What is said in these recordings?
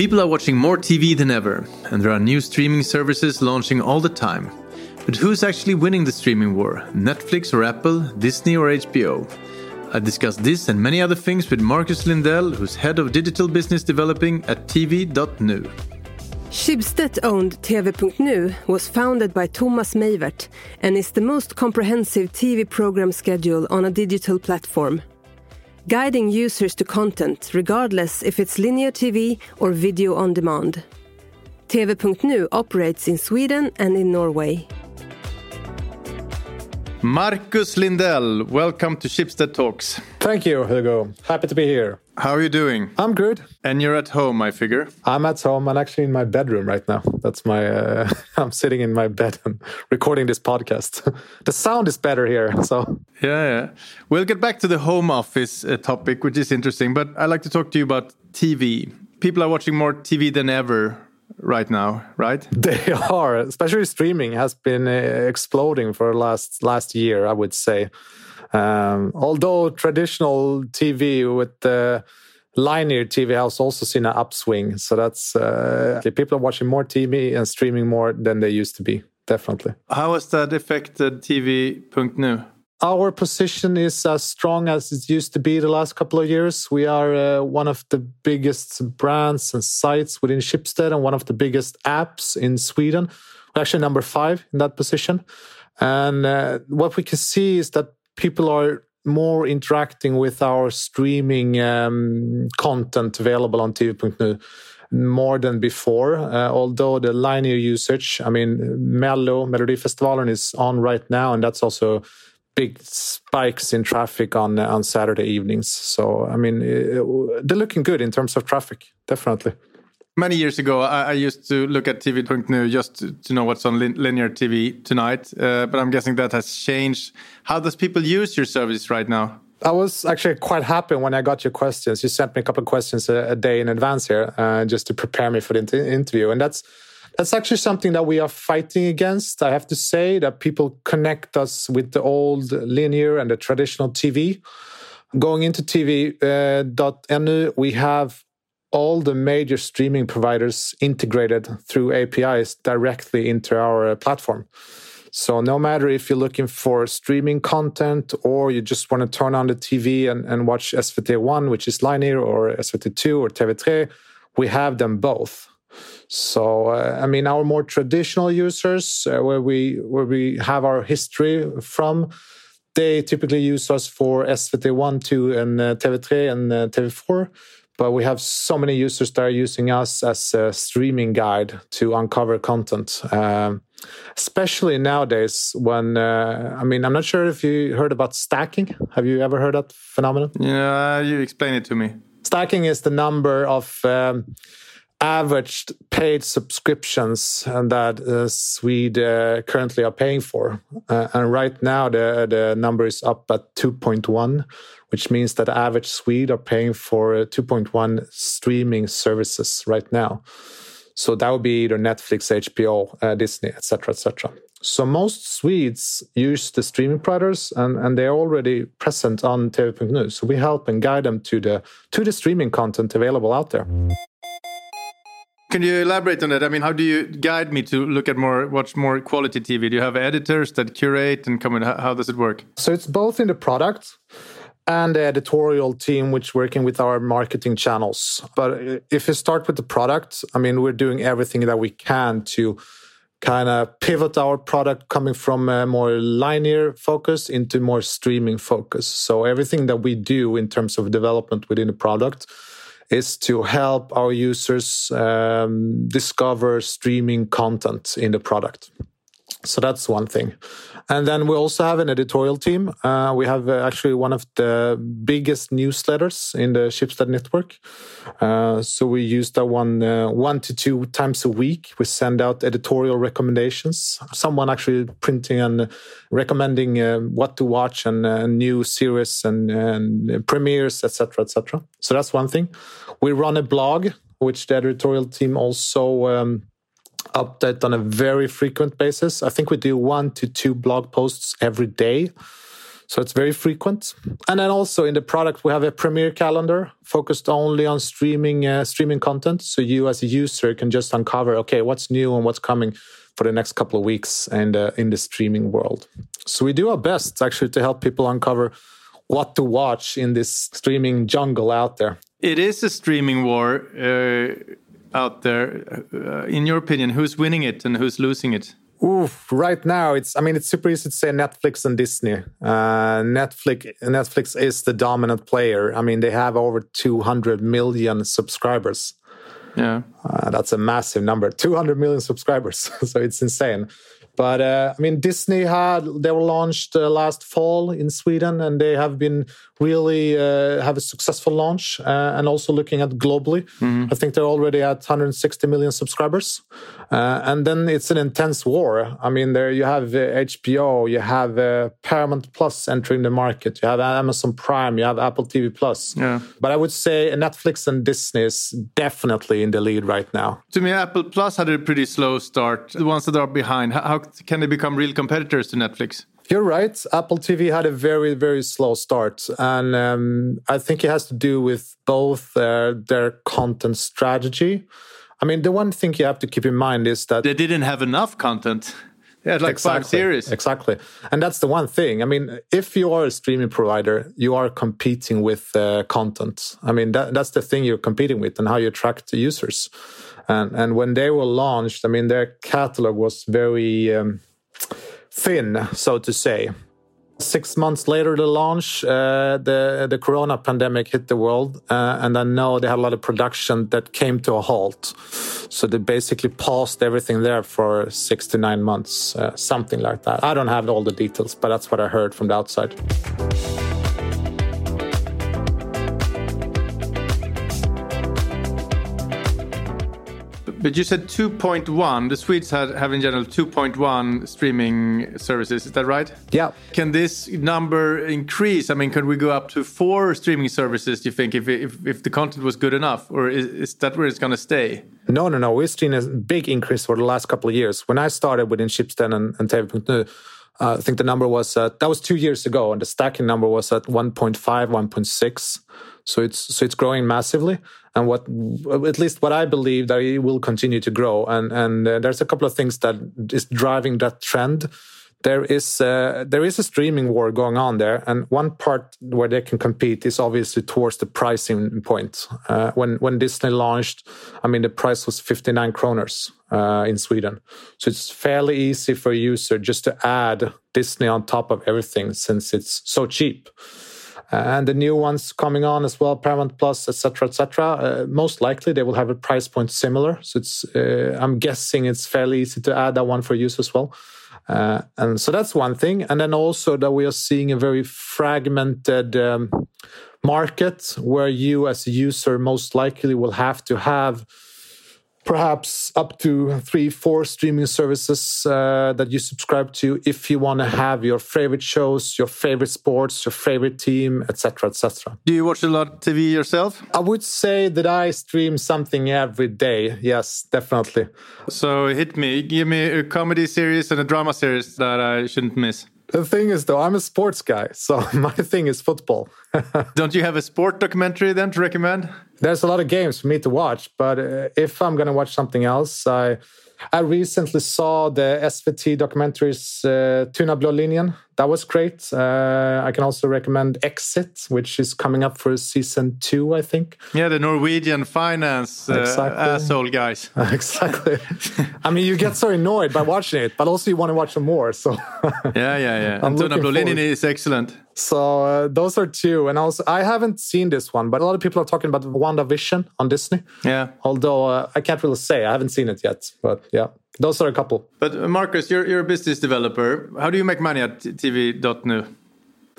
People are watching more TV than ever, and there are new streaming services launching all the time. But who's actually winning the streaming war? Netflix or Apple, Disney or HBO? I discuss this and many other things with Marcus Lindell, who's head of digital business developing at TV.nu. Schibsted-owned TV.nu was founded by Thomas Meivert and is the most comprehensive TV program schedule on a digital platform. Guiding users to content regardless if it's linear TV or video on demand. TV.nu operates in Sweden and in Norway. Marcus Lindell, welcome to Schibsted Talks. Thank you, Hugo. Happy to be here. How are you doing? I'm good. And you're at home, I figure. I'm at home. I'm actually in my bedroom right now. That's my. Uh, I'm sitting in my bed and recording this podcast. the sound is better here, so. Yeah, yeah. We'll get back to the home office uh, topic, which is interesting. But I'd like to talk to you about TV. People are watching more TV than ever right now, right? They are, especially streaming has been uh, exploding for last last year, I would say. Um, although traditional TV with the linear TV has also seen an upswing, so that's uh, people are watching more TV and streaming more than they used to be. Definitely. How has that affected TV.nu? our position is as strong as it used to be the last couple of years. We are uh, one of the biggest brands and sites within Schibsted and one of the biggest apps in Sweden. We're actually number five in that position. And uh, what we can see is that people are more interacting with our streaming um, content available on TV.nu more than before. Uh, although the linear usage, I mean, Mello, Melodifestivalen is on right now, and that's also big spikes in traffic on on Saturday evenings. So I mean, uh, they're looking good in terms of traffic, definitely. Many years ago, I, I used to look at TV. TV.nu just to, to, know what's on lin linear TV tonight. Uh, but I'm guessing that has changed. How does people use your service right now? I was actually quite happy when I got your questions. You sent me a couple of questions a, a day in advance here, uh, just to prepare me for the interview, and that's that's actually something that we are fighting against. I have to say that people connect us with the old linear and the traditional TV. Going into TV.nu, uh, we have all the major streaming providers integrated through APIs directly into our uh, platform. So no matter if you're looking for streaming content or you just want to turn on the TV and, and watch SVT1, which is linear, or SVT2 or TV3, we have them both. So uh, I mean, our more traditional users, uh, where we where we have our history from, they typically use us for SVT one, two, and uh, TV3 and uh, TV4. But we have so many users that are using us as a streaming guide to uncover content. Um, especially nowadays, when uh, I mean, I'm not sure if you heard about stacking. Have you ever heard that phenomenon? Yeah, you explain it to me. Stacking is the number of um, averaged paid subscriptions that uh, Swede uh, currently are paying for. Uh, and right now, the, the number is up at 2.1, which means that average Swede are paying for uh, 2.1 streaming services right now. So that would be either Netflix, HBO, uh, Disney, etc., etc. So most Swedes use the streaming providers, and, and they're already present on TV.nu. So we help and guide them to the to the streaming content available out there. Can you elaborate on that? I mean, how do you guide me to look at more, watch more quality TV? Do you have editors that curate and come in? How does it work? So it's both in the product and the editorial team, which working with our marketing channels. But uh, if you start with the product, I mean, we're doing everything that we can to kind of pivot our product coming from a more linear focus into more streaming focus. So everything that we do in terms of development within the product is to help our users um, discover streaming content in the product. So that's one thing. And then we also have an editorial team. Uh, we have uh, actually one of the biggest newsletters in the Schibsted network. Uh, so we use that one uh, one to two times a week. We send out editorial recommendations. Someone actually printing and recommending uh, what to watch and uh, new series and, and premieres, etc., etc. So that's one thing. We run a blog, which the editorial team also. Um, update on a very frequent basis. I think we do one to two blog posts every day. So it's very frequent. And then also in the product, we have a Premiere calendar focused only on streaming uh, streaming content. So you as a user can just uncover, okay, what's new and what's coming for the next couple of weeks and uh, in the streaming world. So we do our best actually to help people uncover what to watch in this streaming jungle out there. It is a streaming war uh, out there. Uh, in your opinion, who's winning it and who's losing it? Oof, right now it's I mean it's super easy to say Netflix and Disney. Uh, Netflix Netflix is the dominant player. I mean they have over 200 million subscribers. Yeah. Uh, that's a massive number. 200 million subscribers. so it's insane. But uh, I mean, Disney had they were launched uh, last fall in Sweden, and they have been really uh, have a successful launch. Uh, and also looking at globally, mm-hmm. I think they're already at 160 million subscribers. Uh, and then it's an intense war. I mean, there you have HBO, uh, you have Paramount Plus entering the market, you have Amazon Prime, you have Apple TV Plus. Yeah. But I would say Netflix and Disney is definitely in the lead right now. To me, Apple Plus had a pretty slow start. The ones that are behind, how can they become real competitors to Netflix? You're right. Apple TV had a very, very slow start. And um, I think it has to do with both their, their content strategy. I mean, the one thing you have to keep in mind is that they didn't have enough content. Had like exactly, five series. Exactly. And that's the one thing. I mean, if you are a streaming provider, you are competing with uh, content. I mean, that, that's the thing you're competing with and how you attract the users. And, and when they were launched, I mean, their catalog was very um, thin, so to say. Six months later, the launch, uh, the the Corona pandemic hit the world, uh, and I know they had a lot of production that came to a halt. So they basically paused everything there for six to nine months, uh, something like that. I don't have all the details, but that's what I heard from the outside. But you said 2.1. The Swedes had, have in general 2.1 streaming services. Is that right? Yeah. Can this number increase? I mean, can we go up to four streaming services? Do you think if if, if the content was good enough, or is, is that where it's going to stay? No, no, no. We've seen a big increase for the last couple of years. When I started within Schibsted and, and TV.nu, uh, I think the number was uh, that was two years ago, and the stacking number was at 1.5, 1.6. So it's so it's growing massively, and what at least what I believe that it will continue to grow. And and uh, there's a couple of things that is driving that trend. There is uh, there is a streaming war going on there, and one part where they can compete is obviously towards the pricing point. Uh, when when Disney launched, I mean the price was 59 kroners uh, in Sweden, so it's fairly easy for a user just to add Disney on top of everything since it's so cheap and the new ones coming on as well, Paramount Plus, etc., etc. Uh, most likely they will have a price point similar. So it's, uh, I'm guessing it's fairly easy to add that one for use as well. Uh, and so that's one thing. And then also that we are seeing a very fragmented um, market where you as a user most likely will have to have perhaps up to three, four streaming services uh, that you subscribe to if you want to have your favorite shows, your favorite sports, your favorite team, etc., etc. Do you watch a lot of TV yourself? I would say that I stream something every day. Yes, definitely. So hit me. Give me a comedy series and a drama series that I shouldn't miss. The thing is, though, I'm a sports guy, so my thing is football. Don't you have a sport documentary then to recommend? There's a lot of games for me to watch, but uh, if I'm going to watch something else, I I recently saw the SVT documentaries uh, Tunna blå linjen that was great. Uh, I can also recommend Exit, which is coming up for season two, I think. Yeah, the Norwegian finance uh, exactly. asshole guys. exactly. I mean, you get so annoyed by watching it, but also you want to watch some more. So yeah, yeah, yeah. blå linjen is excellent. So uh, those are two, and also I haven't seen this one, but a lot of people are talking about WandaVision on Disney. Yeah. Although uh, I can't really say I haven't seen it yet, but yeah. Those are a couple. But uh, Marcus, you're, you're a business developer. How do you make money at TV.nu?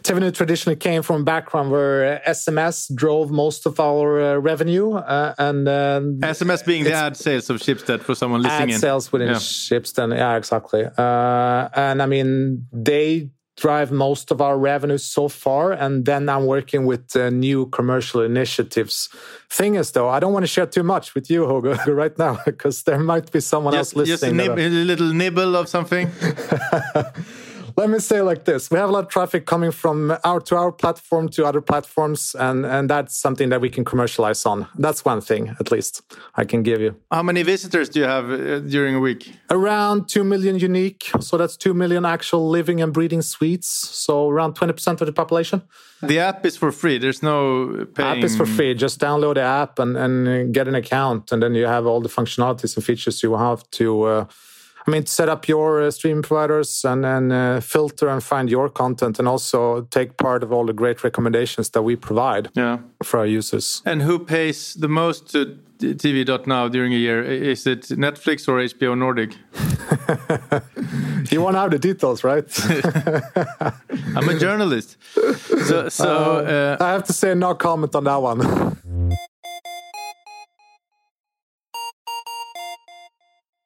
TV.nu traditionally came from a background where SMS drove most of our uh, revenue, uh, and SMS being the ad sales of Schibsted for someone listening ad in. Ad sales within yeah. Schibsted, yeah, exactly. Uh, and I mean, they drive most of our revenue so far. And then I'm working with uh, new commercial initiatives. Thing is, though, I don't want to share too much with you, Hugo, right now, because there might be someone just, else listening. Just a, nib- a little nibble of something. let me say like this: we have a lot of traffic coming from our to our platform to other platforms, and and that's something that we can commercialize on. That's one thing, at least, I can give you. How many visitors do you have uh, during a week? Around two million unique. So that's two million actual living and breeding Swedes. So around twenty percent of the population. The app is for free. There's no paying. App is for free. Just download the app and and get an account, and then you have all the functionalities and features you have to. Uh, I mean, set up your uh, streaming providers and then uh, filter and find your content, and also take part of all the great recommendations that we provide yeah. for our users. And who pays the most to TV.nu during a year? Is it Netflix or HBO Nordic? you want to have the details, right? I'm a journalist, so, so uh, I have to say no comment on that one.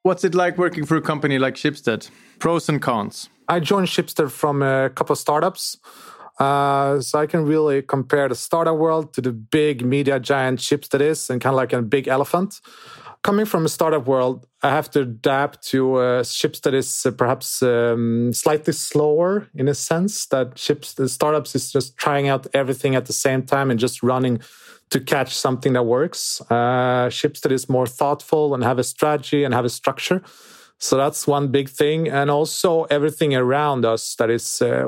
What's it like working for a company like Schibsted? Pros and cons. I joined Schibsted from a couple of startups. Uh, so I can really compare the startup world to the big media giant Schibsted is and kind of like a big elephant. Coming from a startup world, I have to adapt to uh, Schibsted is uh, perhaps um, slightly slower in a sense that Schibsted startups is just trying out everything at the same time and just running to catch something that works. Uh, Schibsted is more thoughtful and have a strategy and have a structure. So that's one big thing. And also everything around us that is, uh,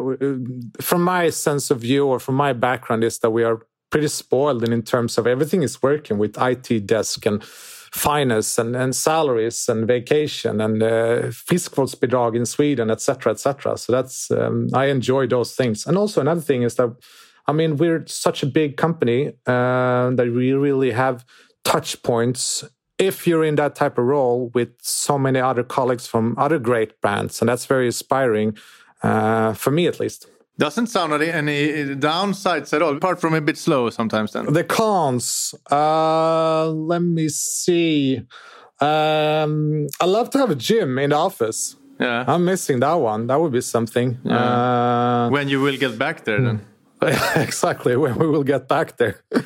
from my sense of view or from my background, is that we are pretty spoiled and in terms of everything is working with IT desk and finance and, and salaries and vacation and uh, friskvårdsbidrag in Sweden, etc., etc. So that's um, I enjoy those things. And also another thing is that I mean, we're such a big company uh, that we really have touch points if you're in that type of role with so many other colleagues from other great brands. And that's very inspiring uh, for me, at least. Doesn't sound like any downsides at all, apart from a bit slow sometimes. Then the cons. Uh, let me see. Um, I love to have a gym in the office. Yeah, I'm missing that one. That would be something. Yeah. Uh, when you will get back there, then. exactly when we will get back there.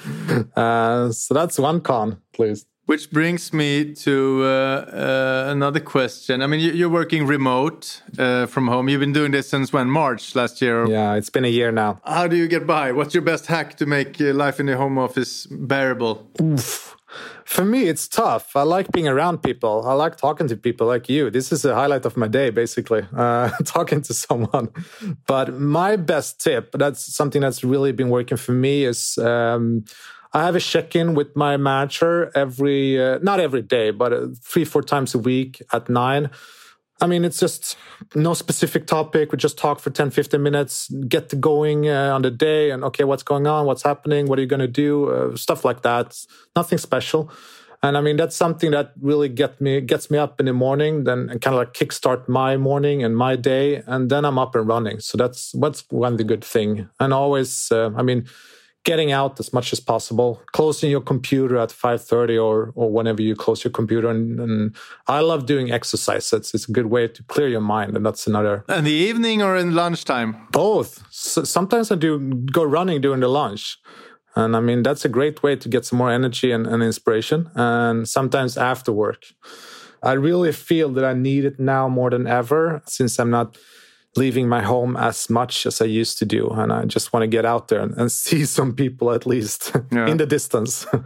Uh, so that's one con, please. Which brings me to uh, uh, another question. I mean, you're working remote uh, from home. You've been doing this since when? March last year? Yeah, it's been a year now. How do you get by? What's your best hack to make uh, life in the home office bearable? Oof. For me, it's tough. I like being around people. I like talking to people like you. This is a highlight of my day, basically, uh, talking to someone. But my best tip, that's something that's really been working for me, is um, I have a check in with my manager every, uh, not every day, but uh, three, four times a week at nine I mean, it's just no specific topic. We just talk for 10, 15 minutes, get going uh, on the day and, okay, what's going on? What's happening? What are you going to do? Uh, stuff like that. Nothing special. And I mean, that's something that really get me, gets me up in the morning, then and kind of like kickstart my morning and my day. And then I'm up and running. So that's what's one the good thing. And always, uh, I mean, getting out as much as possible closing your computer at 5.30 or, or whenever you close your computer. And, and i love doing exercise. It's, it's a good way to clear your mind and that's another in the evening or in lunchtime? Both. So sometimes i do go running during the lunch. And i mean that's a great way to get some more energy and, and inspiration and sometimes after work. I really feel that i need it now more than ever since i'm not leaving my home as much as I used to do. And I just want to get out there and, and see some people at least yeah. in the distance.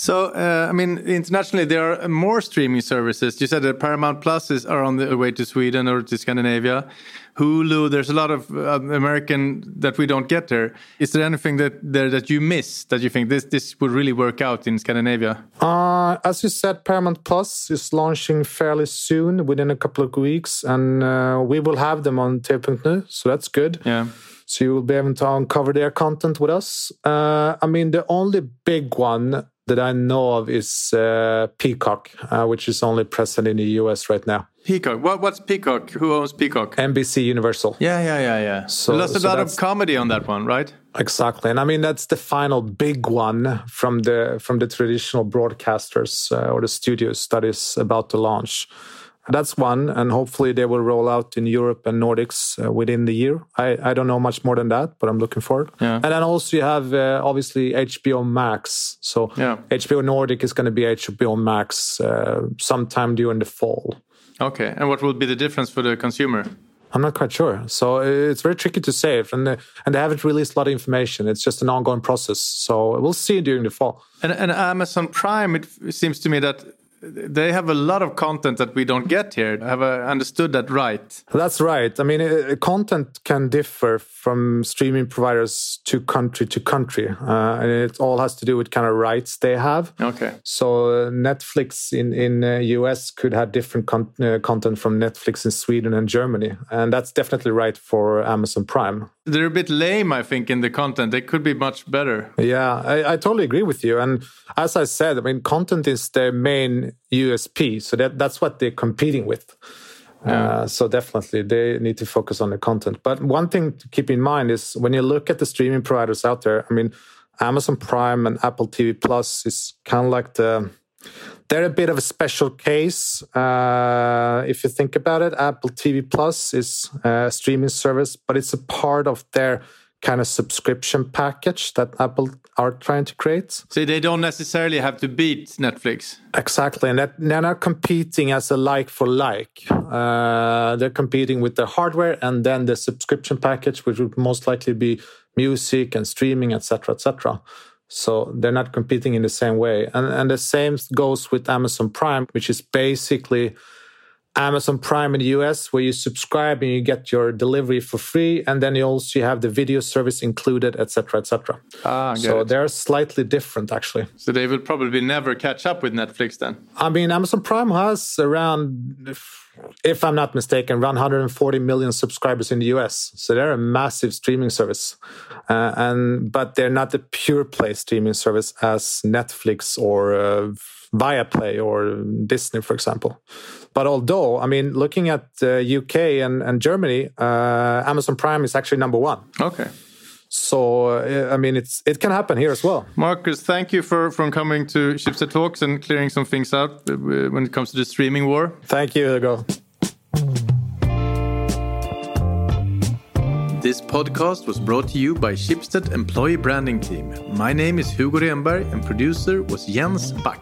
so, uh, I mean, internationally, there are more streaming services. You said that Paramount Plus is are on the way to Sweden or to Scandinavia. Hulu. There's a lot of uh, American that we don't get there. Is there anything that there that you miss that you think this this would really work out in Scandinavia? Uh, as you said, Paramount Plus is launching fairly soon, within a couple of weeks, and uh, we will have them on TV.nu, so that's good. Yeah. So you will be able to uncover their content with us. Uh, I mean, the only big one that I know of is uh, Peacock, uh, which is only present in the US right now. Peacock. What, what's Peacock? Who owns Peacock? NBC Universal. Yeah, yeah, yeah, yeah. So there's a so lot of comedy on that one, right? Exactly, and I mean that's the final big one from the from the traditional broadcasters uh, or the studios that is about to launch. That's one, and hopefully they will roll out in Europe and Nordics uh, within the year. I, I don't know much more than that, but I'm looking forward. Yeah. And then also you have uh, obviously HBO Max. So yeah. HBO Nordic is going to be HBO Max uh, sometime during the fall. Okay, and what will be the difference for the consumer? I'm not quite sure. So it's very tricky to say, and and they haven't released a lot of information. It's just an ongoing process. So we'll see during the fall. And, and Amazon Prime, it seems to me that they have a lot of content that we don't get here. Have I understood that right? That's right. I mean, content can differ from streaming providers to country to country, uh, and it all has to do with kind of rights they have. Okay. So uh, Netflix in in uh, US could have different con uh, content from Netflix in Sweden and Germany, and that's definitely right for Amazon Prime. They're a bit lame, I think, in the content. They could be much better. Yeah, I, I totally agree with you. And as I said, I mean, content is the main USP, so that that's what they're competing with. Uh, so definitely they need to focus on the content. But one thing to keep in mind is when you look at the streaming providers out there, I mean, Amazon Prime and Apple TV Plus is kind of like the they're a bit of a special case. Uh, if you think about it, Apple TV Plus is a streaming service, but it's a part of their kind of subscription package that Apple are trying to create. So they don't necessarily have to beat Netflix. Exactly, and that, they're not competing as a like for like. Uh, they're competing with the hardware and then the subscription package, which would most likely be music and streaming, etc., etc. So they're not competing in the same way, and and the same goes with Amazon Prime, which is basically Amazon Prime in the US, where you subscribe and you get your delivery for free, and then you also have the video service included, etc., etc. Ah, so it. they're slightly different, actually. So they will probably never catch up with Netflix then. I mean, Amazon Prime has around, if, if I'm not mistaken, around 140 million subscribers in the US. So they're a massive streaming service, uh, and but they're not the pure play streaming service as Netflix or. Uh, Viaplay or Disney, for example. But although, I mean, looking at the uh, UK and, and Germany, uh, Amazon Prime is actually number one. Okay. So uh, I mean, it's it can happen here as well. Marcus, thank you for from coming to Schibsted Talks and clearing some things out uh, when it comes to the streaming war. Thank you, Hugo. This podcast was brought to you by Schibsted Employee Branding Team. My name is Hugo Renberg and producer was Jens Back.